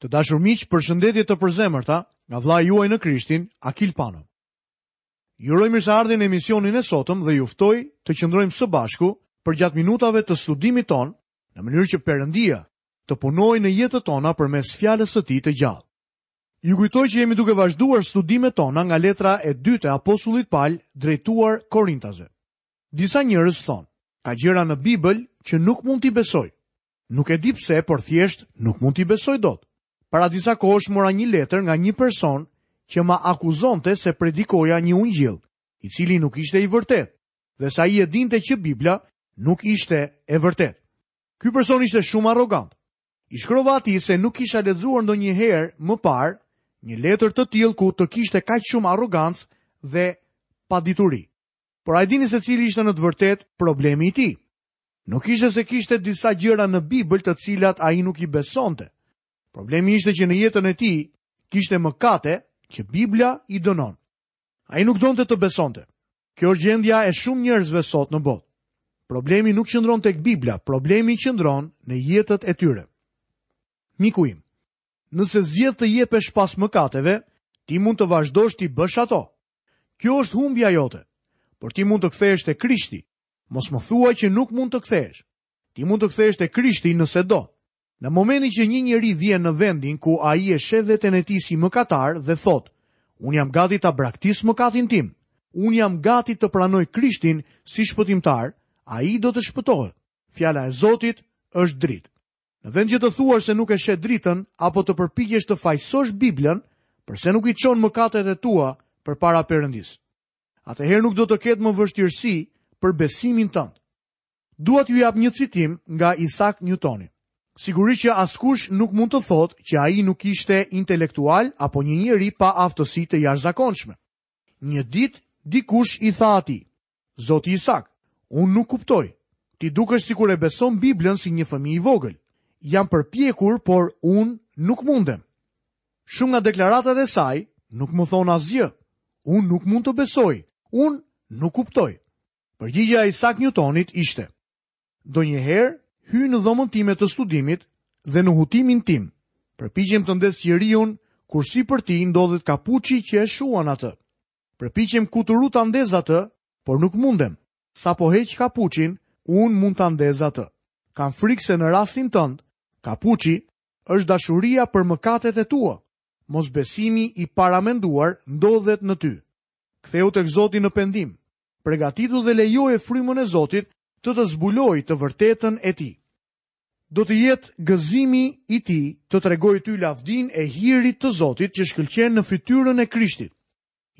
Të dashur miq, përshëndetje të përzemërta nga vëllai juaj në Krishtin, Akil Pano. Ju uroj mirëseardhje në emisionin e sotëm dhe ju ftoj të qëndrojmë së bashku përgjatë minutave të studimit tonë, në mënyrë që Perëndia të punojë në jetët tona përmes fjalës së tij të gjallë. Ju kujtoj që jemi duke vazhduar studimet tona nga letra e dytë e apostullit Pal drejtuar Korintasve. Disa njerëz thonë, ka gjëra në Bibël që nuk mund t'i besoj. Nuk e di pse, por thjesht nuk mund t'i besoj dot. Para disa kohësh mora një letër nga një person që më akuzonte se predikoja një ungjill, i cili nuk ishte i vërtetë, dhe se ai e dinte që Bibla nuk ishte e vërtetë. Ky person ishte shumë arrogant. I shkrova atij se nuk kisha lexuar ndonjëherë më parë një letër të tillë ku të kishte kaq shumë arrogancë dhe padituri. Por a e dini se cili ishte në të vërtetë problemi i tij? Nuk ishte se kishte disa gjëra në Bibël të cilat ai nuk i besonte. Problemi ishte që në jetën e tij kishte mëkate që Bibla i dënon. Ai nuk donte të besonte. Kjo është gjendja e shumë njerëzve sot në botë. Problemi nuk qëndron tek Bibla, problemi qëndron në jetët e tyre. Miku im, nëse zgjedh të jepesh pas mëkateve, ti mund të vazhdosh t'i bësh ato. Kjo është humbja jote. Por ti mund të kthehesh te Krishti. Mos më thuaj që nuk mund të kthehesh. Ti mund të kthehesh te Krishti nëse do. Në momentin që një njeri vjen në vendin ku ai e sheh veten e tij si mëkatar dhe thotë, Unë jam gati ta braktis mëkatin tim. Unë jam gati të pranoj Krishtin si shpëtimtar, ai do të shpëtohet. Fjala e Zotit është dritë. Në vend që të thuash se nuk e sheh dritën apo të përpiqesh të fajësosh Biblën, përse nuk i çon mëkatet e tua përpara Perëndisë? Atëherë nuk do të ketë më vështirësi për besimin tënd. Dua t'ju jap një citim nga Isak Newtoni. Sigurisht që askush nuk mund të thotë që ai nuk ishte intelektual apo një njeri pa aftësi të jashtëzakonshme. Një ditë dikush i tha atij, Zoti Isak, unë nuk kuptoj. Ti dukesh sikur e beson Biblën si një fëmijë i vogël. Jam përpjekur, por unë nuk mundem. Shumë nga deklaratat e saj nuk më thonë asgjë. Unë nuk mund të besoj. Unë nuk kuptoj. Përgjigja e Isak Newtonit ishte: Ndonjëherë hyj në dhomën time të studimit dhe në hutimin tim përpiqem të ndez qiriun kur sipër tij ndodhet kapuçi që e shuan atë. Përpiqem kuturu ta ndez atë, por nuk mundem. Sapo heq kapuçin, unë mund ta ndez atë. Kam frikë se në rastin tënd, kapuçi është dashuria për mëkatet e tua. Mosbesimi i paramenduar ndodhet në ty. Kthehu tek Zoti në pendim. Pregatitu dhe lejoje frymën e Zotit të të zbulojë të vërtetën e Tij. Do të jetë gëzimi i Tij të të tregojë ty lavdinë e hirit të Zotit që shkëlqen në fytyrën e Krishtit.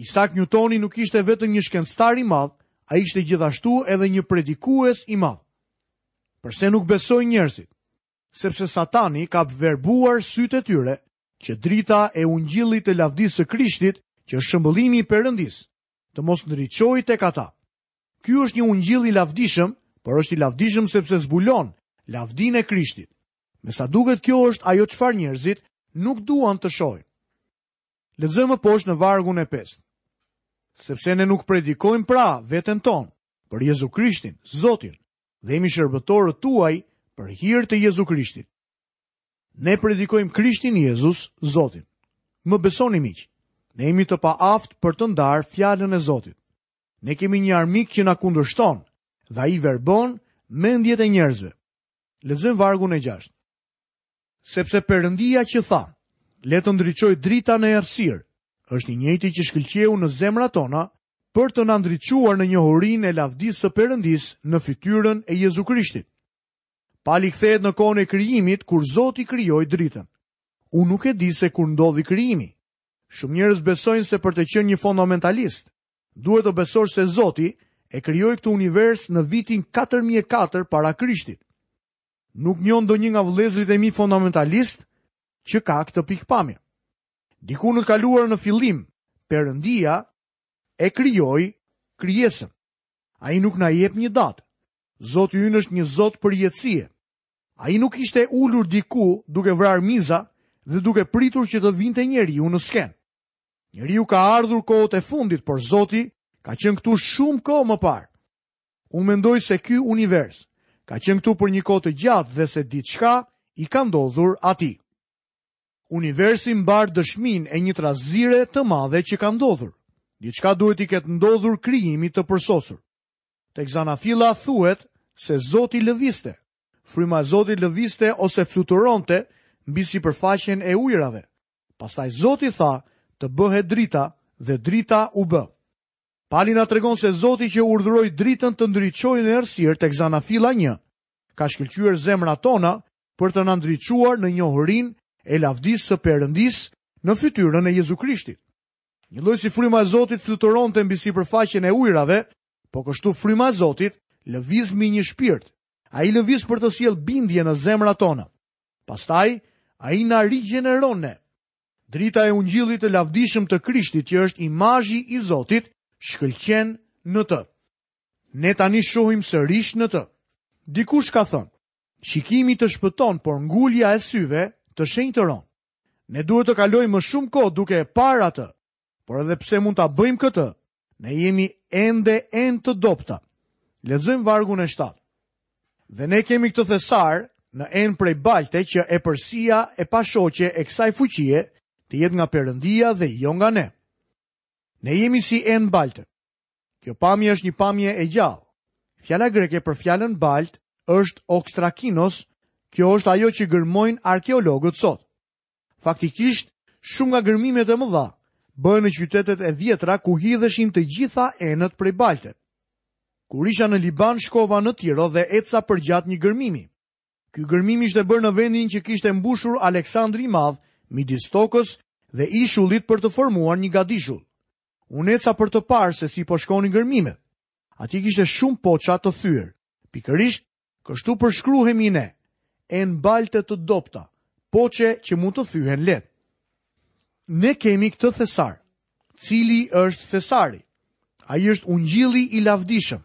Isak Njutoni nuk ishte vetëm një shkencëtar i madh, ai ishte gjithashtu edhe një predikues i madh. Përse nuk besojnë njerëzit? Sepse Satani ka verbuar sytë e tyre që drita e ungjillit të lavdisë së Krishtit, që është shëmbëllimi i Perëndisë, të mos ndriçohej tek ata. Ky është një ungjill i lavdishëm, por është i lavdishëm sepse zbulon lavdinë e Krishtit. Me sa duket kjo është ajo çfarë njerëzit nuk duan të shohin. Lexojmë më poshtë në vargun e 5. Sepse ne nuk predikojmë pra veten tonë, por Jezu Krishtin, Zotin, dhe jemi shërbëtorët tuaj për hir të Jezu Krishtit. Ne predikojmë Krishtin Jezus, Zotin. Më besoni miq, ne jemi të paaftë për të ndarë fjalën e Zotit. Ne kemi një armik që na kundërshton dhe ai verbon mendjet e njerëzve. Lexojmë vargun e 6. Sepse Perëndia që tha, le të ndriçojë drita në errësirë, është i njëjti që shkëlqeu në zemrat tona për të na ndriçuar në njohurinë e lavdisë së Perëndisë në fytyrën e Jezu Krishtit. Pali kthehet në kohën e krijimit kur Zoti krijoi dritën. Unë nuk e di se kur ndodhi krijimi. Shumë njerëz besojnë se për të qenë një fundamentalist, duhet të besosh se Zoti e krijoi këtë univers në vitin 4004 para Krishtit. Nuk njoh ndonjë nga vëllezërit e mi fundamentalistë që ka këtë pikëpamje. Dikur në të kaluarën në fillim, Perëndia e krijoi krijesën. Ai nuk na jep një datë. Zoti ynë është një Zot përjetësie. Ai nuk ishte ulur diku duke vrarë miza dhe duke pritur që të vinte njeriu në skenë. Njeriu ka ardhur kohët e fundit, por Zoti ka qenë këtu shumë kohë më parë. Unë mendoj se ky univers ka qenë këtu për një kohë të gjatë dhe se diçka i ka ndodhur atij. Universi mban dëshminë e një trazire të madhe që ka ndodhur. Diçka duhet t'i ketë ndodhur krijimit të përsosur. Tek zanafilla thuhet se Zoti lëvizte. Fryma e Zotit lëvizte ose fluturonte mbi sipërfaqen e ujërave. Pastaj Zoti tha të bëhet drita dhe drita u bë. Pali na tregon se Zoti që urdhëroi dritën të ndriçojë në errësirë tek zanafilla 1, ka shkëlqyer zemrat tona për të na ndriçuar në njohurinë e lavdisë së Perëndisë në fytyrën e Jezu Krishtit. Njëlloj si fryma e Zotit fluturonte mbi sipërfaqen e ujërave, po kështu fryma e Zotit lëviz mbi një shpirt. Ai lëviz për të sjellë bindje në zemrat tona. Pastaj, ai na rigjeneron ne. Drita e ungjillit të lavdishëm të Krishtit që është imazhi i Zotit, shkëlqen në të. Ne tani shohim sërish në të. Dikush ka thënë, shikimi të shpëton, por ngulja e syve të shenjtëron. Ne duhet të kalojmë më shumë kohë duke e parë atë. Por edhe pse mund ta bëjmë këtë, ne jemi ende enë të dobëta. Lexojmë vargun e 7. Dhe ne kemi këtë thesar në enë prej balte që epërsia e pashoqe e kësaj fuqie të jetë nga Perëndia dhe jo nga ne. Ne jemi si enë balte. Kjo pamje është një pamje e gjallë. Fjala greke për fjalën baltë është okstrakinos, kjo është ajo që gërmojnë arkeologët sot. Faktikisht, shumë nga gërmimet e mëdha bëhen në qytetet e vjetra ku hidheshin të gjitha enët prej balte. Kur isha në Liban, shkova në Tiro dhe eca përgjatë një gërmimi. Ky gërmim ishte bërë në vendin që kishte mbushur Aleksandri i Madh, midis tokës dhe ishullit për të formuar një gadishull. Unë eca për të parë se si po shkonin gërmimet. Aty kishte shumë poçe të thyer. Pikërisht, kështu përshkruhemi ne. Enë balte të dobëta, poçe që mund të thyhen lehtë. Ne kemi këtë thesar. Cili është thesari? Ai është ungjilli i lavdishëm.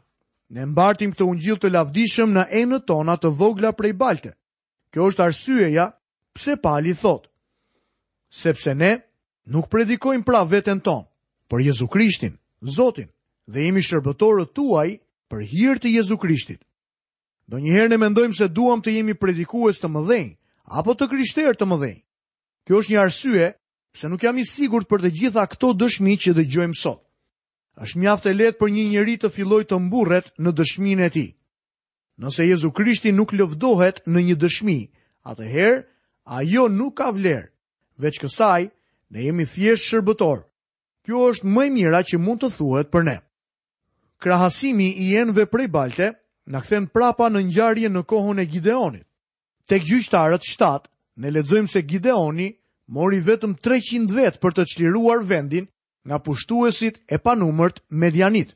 Ne mbartim këtë ungjill të lavdishëm në enët tona të vogla prej balte. Kjo është arsyeja pse Pali thotë, sepse ne nuk predikojmë pra veten tonë, por Jezu Krishtin, Zotin, dhe jemi shërbëtorët tuaj për hir të Jezu Krishtit. Ndonjëherë ne mendojmë se duam të jemi predikues të mëdhenj, apo të krishterë të mëdhenj. Kjo është një arsye pse nuk jam i sigurt për të gjitha këto dëshmi që dëgjojmë sot. Është mjaft e lehtë për një njeri të fillojë të mburret në dëshminë e tij. Nëse Jezu Krishti nuk lëvdohet në një dëshmi, atëherë ajo nuk ka vlerë. Veç kësaj, ne jemi thjesht shërbëtorë. Kjo është më e mira që mund të thuhet për ne. Krahasimi i enëve prej balte na kthen prapa në ngjarjen në kohën e Gideonit. Tek Gjyqtarët 7, ne lexojmë se Gideoni mori vetëm 300 vetë për të çliruar vendin nga pushtuesit e panumërt medianitë.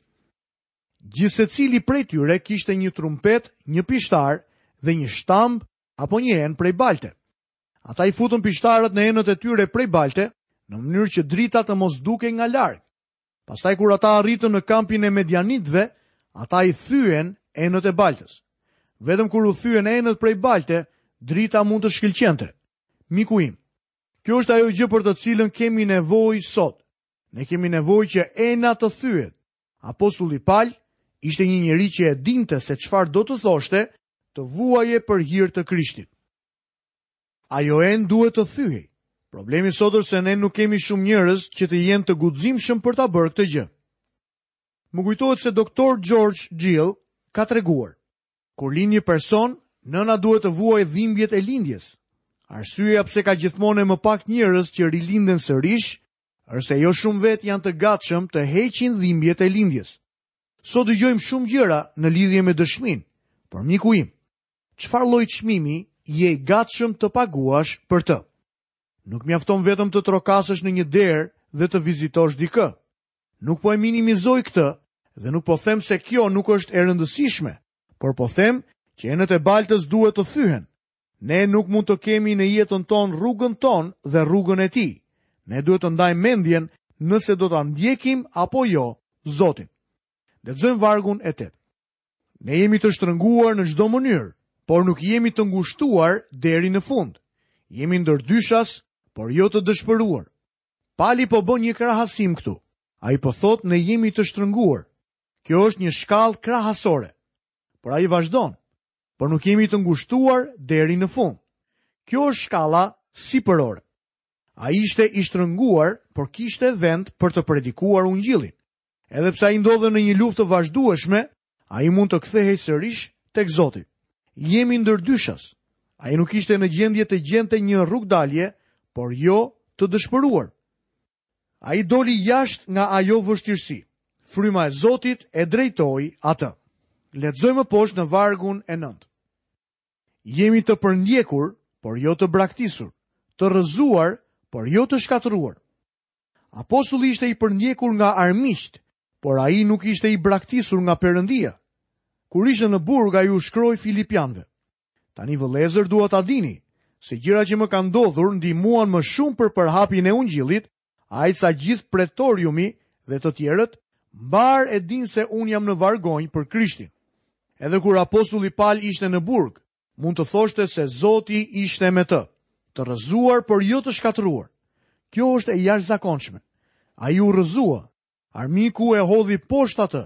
Gjithsecili prej tyre kishte një trumpetë, një pishtar dhe një shtambë apo një enë prej balte. Ata i futën pishtarët në enët e tyre prej balte, në mënyrë që drita të mos dukej nga larg. Pastaj kur ata arritën në kampin e medianitëve, ata i thyen enët e baltës. Vetëm kur u thyen enët prej balte, drita mund të shkëlqente. Miku im, kjo është ajo gjë për të cilën kemi nevojë sot. Ne kemi nevojë që ena të thyhet. Apostulli Pal ishte një njeri që e dinte se çfarë do të thoshte të vuaje për hir të Krishtit. Ajo enë duhet të thyhej. Problemi sot është se ne nuk kemi shumë njerëz që të jenë të guximshëm për ta bërë këtë gjë. Më kujtohet se doktor George Gill ka treguar: Kur lind një person, nëna duhet të vuajë dhimbjet e lindjes. Arsyeja pse ka gjithmonë më pak njerëz që rilinden sërish është se jo shumë vetë janë të gatshëm të heqin dhimbjet e lindjes. Sot dëgjojmë shumë gjëra në lidhje me dëshminë, por miku im, çfarë lloj çmimi je i gatshëm të paguash për të? Nuk mjafton vetëm të trokasësh në një derë dhe të vizitosh dikë. Nuk po e minimizoj këtë dhe nuk po them se kjo nuk është e rëndësishme, por po them që enët e baltës duhet të thyhen, Ne nuk mund të kemi në jetën tonë rrugën tonë dhe rrugën e tij. Ne duhet të ndajmë mendjen nëse do ta ndjekim apo jo Zotin. Lexojmë vargun e 8. Ne jemi të shtrënguar në çdo mënyrë, por nuk jemi të ngushtuar deri në fund. Jemi ndërdyshas, por jo të dëshpëruar. Pali po bën një krahasim këtu. Ai po thotë ne jemi të shtrënguar. Kjo është një shkallë krahasore. Por ai vazhdon. por nuk jemi të ngushtuar deri në fund. Kjo është shkalla sipërore. Ai ishte i shtrënguar, por kishte vend për të predikuar ungjillin. Edhe pse ai ndodhej në një luftë të vazhdueshme, ai mund të kthehej sërish tek Zoti. Jemi ndërdyshas. Ai nuk ishte në gjendje të gjente një rrugëdalje, por jo të dëshpëruar. Ai doli jashtë nga ajo vështirësi. Fryma e Zotit e drejtoi atë. Lexojmë më poshtë në vargun e nëntë. Jemi të përndjekur, por jo të braktisur, të rrëzuar, por jo të shkatërruar. Apostulli ishte i përndjekur nga armiqtë, por ai nuk ishte i braktisur nga Perëndia. Kur ishte në burg, ai u shkroi Filipianëve. Tani vëllezër dua ta dini se gjërat që më kanë ndodhur ndihmuan më shumë për përhapjen e ungjillit, aq sa gjithë pretoriumi dhe të tjerët mbarë e dinë se unë jam në vargonj për Krishtin. Edhe kur apostulli Pal ishte në burg, mund të thoshte se Zoti ishte me të, të rrëzuar por jo të shkatërruar. Kjo është e jashtëzakonshme. Ai u rrëzua, Armiku e hodhi poshtë atë,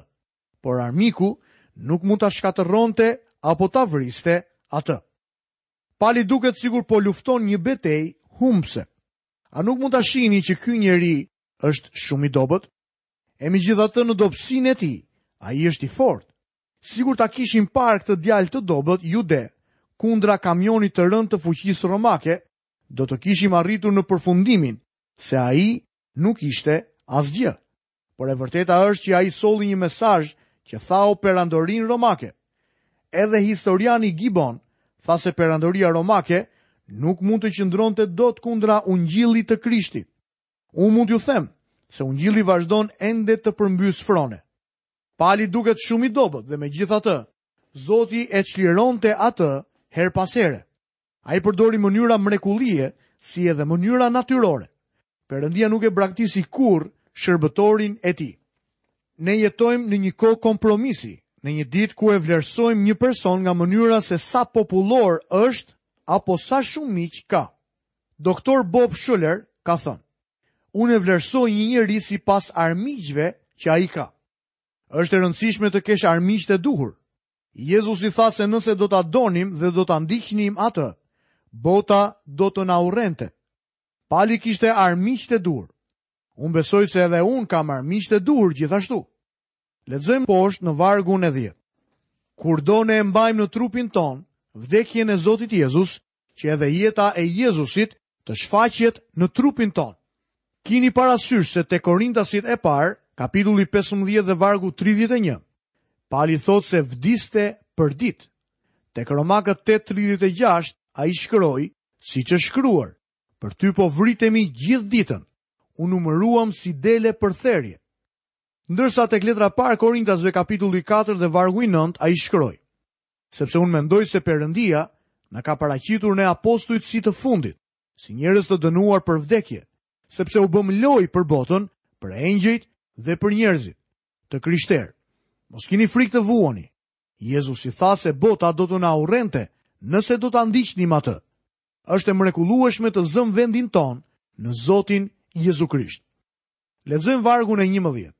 por armiku nuk mund ta shkatërronte apo ta vriste atë. Pali duket sikur po lufton një betejë humbëse. A nuk mund ta shihni që ky njeri është shumë i dobët? E megjithatë në dobësinë e tij, ai është i fortë. Sikur ta kishim parë këtë djalë të dobët, jude, kundra kamionit të rëndë të fuqisë romake, do të kishim arritur në përfundimin, se ai nuk ishte asgjë. Por e vërteta është që ai solli një mesazh që theu perandorinë romake. Edhe historiani Gibon tha se perandoria romake nuk mund të qëndronte dot kundra ungjillit të Krishtit. Unë mund t'ju them se ungjilli vazhdon ende të përmbysë frone. Pali duket shumë i dobët dhe megjithatë, Zoti e çlironte atë herë pas here. Ai përdori mënyra mrekullie si edhe mënyra natyrore. Perëndia nuk e braktisi kurrë shërbëtorin e tij. Ne jetojmë në një kohë kompromisi, në një ditë ku e vlerësojmë një person nga mënyra se sa popullor është apo sa shumë miq ka. Doktor Bob Schuller ka thënë, Unë e vlerësoj një njeri sipas armiqve që ai ka. Është e rëndësishme të kesh armiqtë e duhur. Jezusi tha se nëse do ta donim dhe do ta ndiqnim atë, bota do të na urrente. Pali kishte armiqtë e duhur. Unë besoj se edhe unë kam armiqtë e duhur gjithashtu. Lexojmë poshtë në vargun e 10. Kurdo ne e mbajmë në trupin tonë vdekjen e Zotit Jezus, që edhe jeta e Jezusit të shfaqet në trupin tonë. Kini parasysh se te Korintasit e parë, kapitulli 15 dhe vargu 31, Pali thotë se vdiste për ditë. Te Romakët 8:36 ai shkroi, siç është shkruar, për ty po vritemi gjithë ditën. U numëruam si dele për therje. Ndërsa tek letra e parë Korintasve kapitulli katër dhe vargu i nëntë ai shkroi, Sepse unë mendoj se Perëndia na ka paraqitur ne apostujt si të fundit, si njerëz të dënuar për vdekje, sepse u bëmë lojë për botën, për engjëjt dhe për njerëzit. Të krishterë, mos kini frikë të vuani. Jezusi tha se bota do të na urrente nëse do ta ndiqnim atë. Është e mrekullueshme të zëmë vendin tonë në Zotin Jezu Krisht. Lexojmë vargun e 11.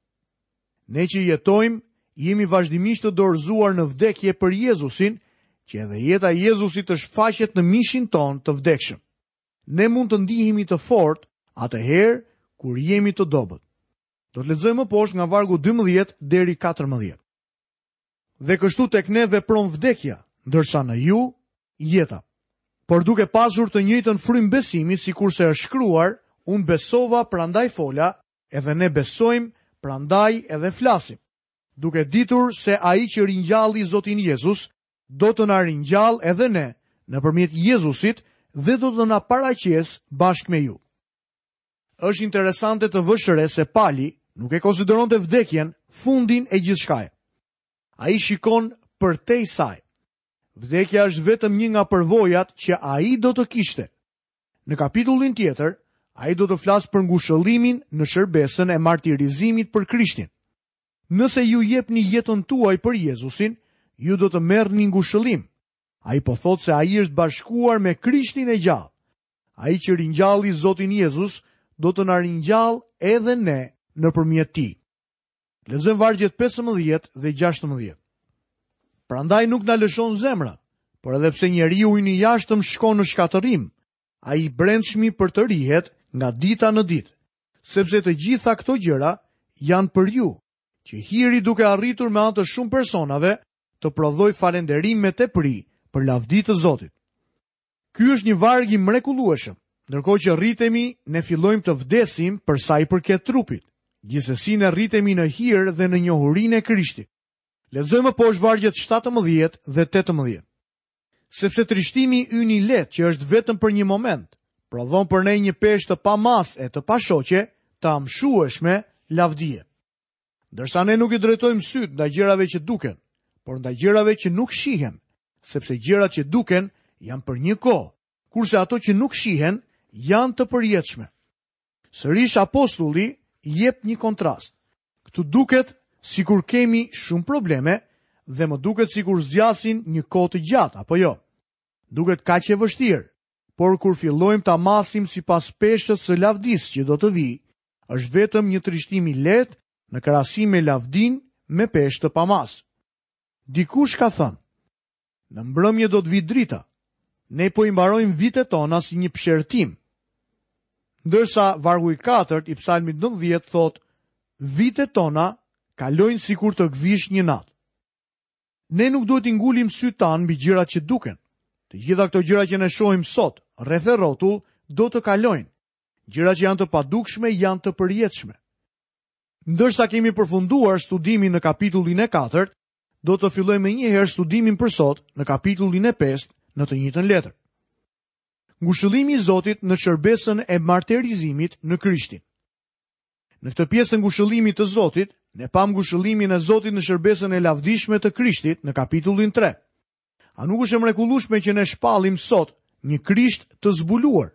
Ne që jetojmë, jemi vazhdimisht të dorëzuar në vdekje për Jezusin, që edhe jeta e Jezusit të shfaqet në mishin tonë të vdekshëm. Ne mund të ndihemi të fortë atëherë kur jemi të dobët. Do të lexojmë më poshtë nga vargu 12 deri 14. Dhe kështu tek ne vepron vdekja, ndërsa në ju, jeta. Por duke pasur të njëjtën frymë besimi, sikurse është shkruar, Unë besova, prandaj fola, edhe ne besojmë, prandaj edhe flasim, duke ditur se ai që ringjalli Zotin Jezus, do të na ringjallë edhe ne, nëpërmjet Jezusit, dhe do të na paraqesë bashkë me ju. Është interesante të vësh re se Pali nuk e konsideronte vdekjen fundin e gjithçkaje. Ai shikon përtej saj. Vdekja është vetëm një nga përvojat që ai do të kishte. Në kapitullin tjetër, ai do të flasë për ngushëllimin në shërbesën e martirizimit për Krishtin. Nëse ju jepni jetën tuaj për Jezusin, ju do të merrni ngushëllim. Ai po thotë se ai është bashkuar me Krishtin e gjallë. Ai që ringjalli Zotin Jezus, do të na ringjallë edhe ne nëpërmjet tij. Lexojmë vargjet 15 dhe 16. Prandaj nuk na lëshon zemra, por edhe pse njeriu ynë i jashtëm shkon në shkatërrim, ai i brendshmi përtërihet nga dita në ditë, sepse të gjitha këto gjëra janë për ju, që hiri duke arritur me anë të shumë personave të prodhojë falënderim me tepri për lavdi të Zotit. Ky është një varg i mrekullueshëm. Ndërkohë që rritemi, ne fillojmë të vdesim për sa i përket trupit. Gjithsesi ne rritemi në hir dhe në njohurinë e Krishtit. Lexojmë më poshtë vargjet 17 dhe 18. Sepse trishtimi ynë i lehtë që është vetëm për një moment, prodhon për ne një peshë të pamasë e të pashoqe, të amshueshme lavdie. Ndërsa ne nuk i drejtojmë sytë ndaj gjërave që duken, por ndaj gjërave që nuk shihen, sepse gjërat që duken janë për një kohë, kurse ato që nuk shihen janë të përjetshme. Sërish apostulli jep një kontrast. Këtu duket sikur kemi shumë probleme dhe më duket sikur zgjasin një kohë të gjatë, apo jo? Duket kaq e vështirë, por kur fillojmë ta masim sipas peshës së lavdisë që do të vijë, është vetëm një trishtim i lehtë në krahasim me lavdinë me peshë të pamasë. Dikush ka thënë, në mbrëmje do të vijë drita, ne po i mbarojmë vitet tona si një psherëtimë. Ndërsa vargu i katërt i psalmit 19 thotë, vitet tona kalojnë sikur të gdhish një natë. Ne nuk duhet t'i ngulim sytë tanë mbi gjërat që duken. Të gjitha këto gjëra që ne shohim sot, rreth e rrotull, do të kalojnë. Gjërat që janë të padukshme janë të përjetshme. Ndërsa kemi përfunduar studimin në kapitullin e 4, do të fillojmë menjëherë studimin për sot në kapitullin e 5 në të njëjtën letër. Ngushëllimi i Zotit në shërbesën e martirizimit në Krishtin. Në këtë pjesë të ngushëllimit të Zotit, ne pamë ngushëllimin e Zotit në shërbesën e lavdishme të Krishtit në kapitullin 3. A nuk është e mrekullueshme që ne shpallim sot një Krisht të zbuluar?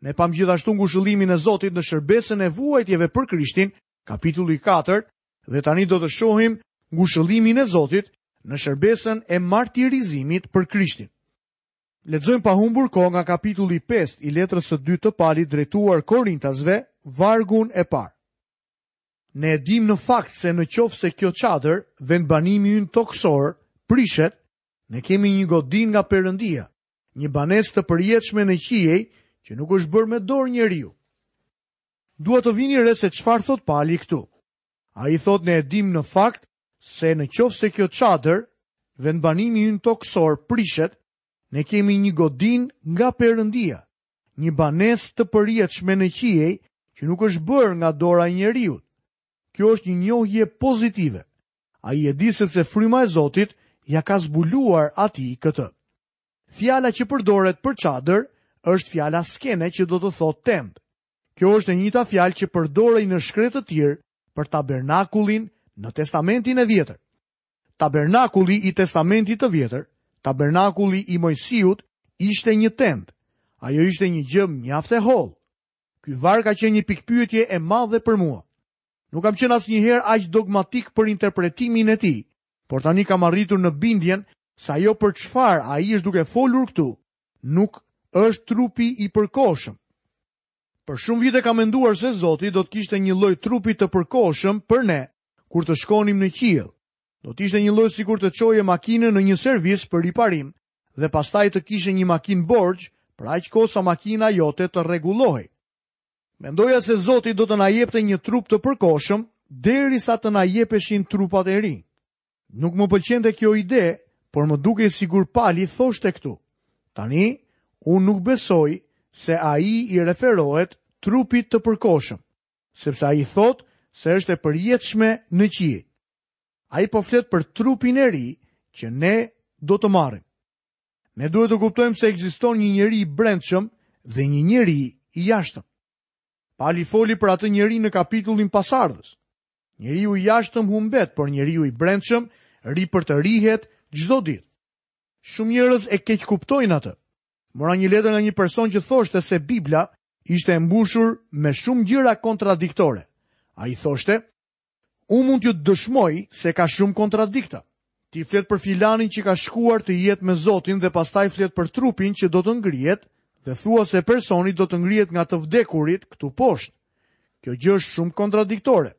Ne pamë gjithashtu ngushëllimin e Zotit në shërbesën e vuajtjeve për Krishtin, kapitulli 4, dhe tani do të shohim ngushëllimin e Zotit në shërbesën e martirizimit për Krishtin. Lexojmë pa humbur kohë nga kapitulli i pestë i letrës së dytë të Palit drejtuar Korintasve, vargun e parë. Ne e dimë në fakt se në qoftë se kjo çadër, vendbanimi ynë tokësor, prishet, ne kemi një godinë nga Perëndia, një banesë të përjetshme në qiej që nuk është bërë me dorë njeriu. Dua të vini re se çfarë thotë Pali këtu. Ai thotë ne e dimë në fakt se në qoftë se kjo çadër, vendbanimi ynë tokësor prishet, ne kemi një godinë nga Perëndia, një banesë të përjetshme në qiej që nuk është bërë nga dora e njeriut. Kjo është një njohje pozitive. Ai e di sepse fryma e Zotit ia ka zbuluar atij këtë. Fjala që përdoret për çadër është fjala skene që do të thotë tendë. Kjo është e njëjta fjalë që përdorej në shkretëtirë për tabernakullin në Testamentin e Vjetër. Tabernakulli i Testamentit të Vjetër, tabernakulli i Mojsiut, ishte një tendë. Ajo ishte një gjë mjaft e hollë. Ky varg ka qenë një pikëpyetje e madhe për mua. Nuk kam qenë asnjëherë aq dogmatik për interpretimin e tij, por tani kam arritur në bindjen se ajo për çfarë ai është duke folur këtu nuk është trupi i përkohshëm. Për shumë vite kam menduar se Zoti do të kishte një lloj trupi të përkohshëm për ne kur të shkonim në qiell. Do të ishte një lloj sikur të çoje makinën në një servis për riparim dhe pastaj të kishe një makinë borxh për aq kohë sa makina jote të rregullohej. Mendoja se Zoti do të na jepte një trup të përkohshëm derisa të na jepeshin trupat e rinj. Nuk më pëlqente kjo ide, por më dukej sikur Pali thoshte këtu. Tani, unë nuk besoj se ai i referohet trupit të përkohshëm, sepse ai thotë se është e përjetshme në qiej. Ai po flet për trupin e ri që ne do të marrim. Ne duhet të kuptojmë se ekziston një njeri i brendshëm dhe një njeri i jashtëm. Pali foli për atë njeri në kapitullin pasardhës. Njeriu i jashtëm humbet, por njeriu i brendshëm ripërtërihet çdo ditë. Shumë njerëz e keqkuptojnë atë. Mora një letër nga një person që thoshte se Bibla ishte e mbushur me shumë gjëra kontradiktore. Ai thoshte, Unë mund t'ju dëshmoj se ka shumë kontradikta. Ti flet për filanin që ka shkuar të jetë me Zotin dhe pastaj flet për trupin që do të ngrihet dhe thua se personi do të ngrihet nga të vdekurit këtu poshtë. Kjo gjë është shumë kontradiktore.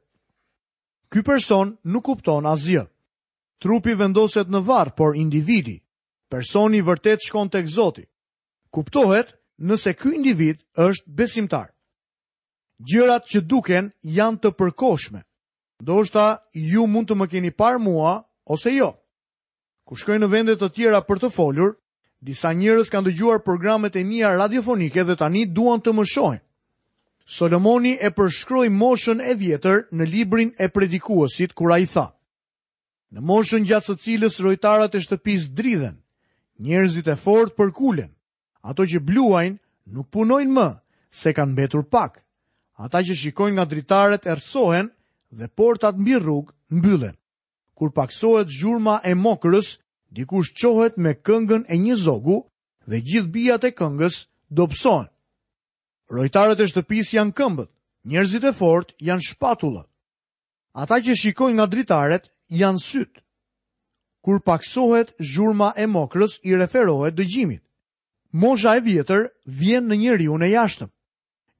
Ky person nuk kupton asgjë. Trupi vendoset në varr, por individi, personi i vërtetë shkon tek Zoti. Kuptohet nëse ky individ është besimtar. Gjërat që duken janë të përkohshme. Ndoshta ju mund të më keni parë mua ose jo. Kur shkoj në vende të tjera për të folur, disa njerëz kanë dëgjuar programet e mia radiofonike dhe tani duan të më shohin. Solomoni e përshkroi moshën e vjetër në librin e predikuesit kur ai tha: Në moshën gjatë së cilës rojtarët e shtëpisë dridhen, njerëzit e fortë përkulen, Ato që bluajnë nuk punojnë më, se kanë mbetur pak. Ata që shikojnë nga dritaret errësohen dhe portat mbi rrugë mbyllen. Kur pakësohet zhurma e mokrës, dikush çohet me këngën e një zogu dhe gjithë bijat e këngës dobësohen. Rojtarët e shtëpisë janë këmbët, njerëzit e fortë janë shpatullat. Ata që shikojnë nga dritaret janë sytë. Kur pakësohet zhurma e mokrës i referohet dëgjimit. Mosha e vjetër vjen në njeriun e jashtëm.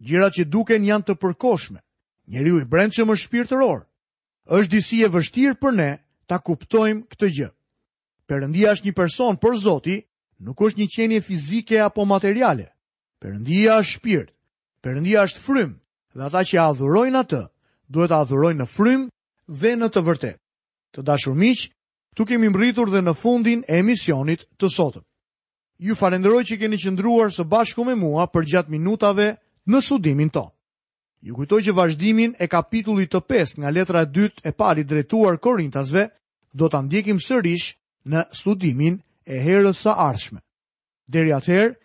Gjërat që duken janë të përkohshme. Njeriu i brendshëm është shpirtëror. Është disi e vështirë për ne ta kuptojmë këtë gjë. Perëndia është një person, por Zoti nuk është një qenie fizike apo materiale. Perëndia është shpirt. Perëndia është frymë dhe ata që e adhurojnë atë, duhet ta adhurojnë në frymë dhe në të vërtetë. Të dashur miq, këtu kemi mbërritur dhe në fundin e emisionit të sotëm. Ju falenderoj që keni qëndruar së bashku me mua përgjatë minutave në studimin tonë. Ju kujtoj që vazhdimin e kapitullit të 5 nga letra e dytë e Palit drejtuar Korintasve do ta ndjekim sërish në studimin e herës së ardhshme. Deri atëherë,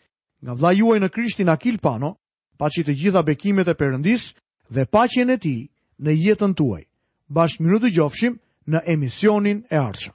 nga vëllai juaj në Krishtin Akil Pano, paçi të gjitha bekimet e Perëndisë dhe paqen e tij në jetën tuaj. Bashkë mirudëgjofshim në emisionin e ardhshëm.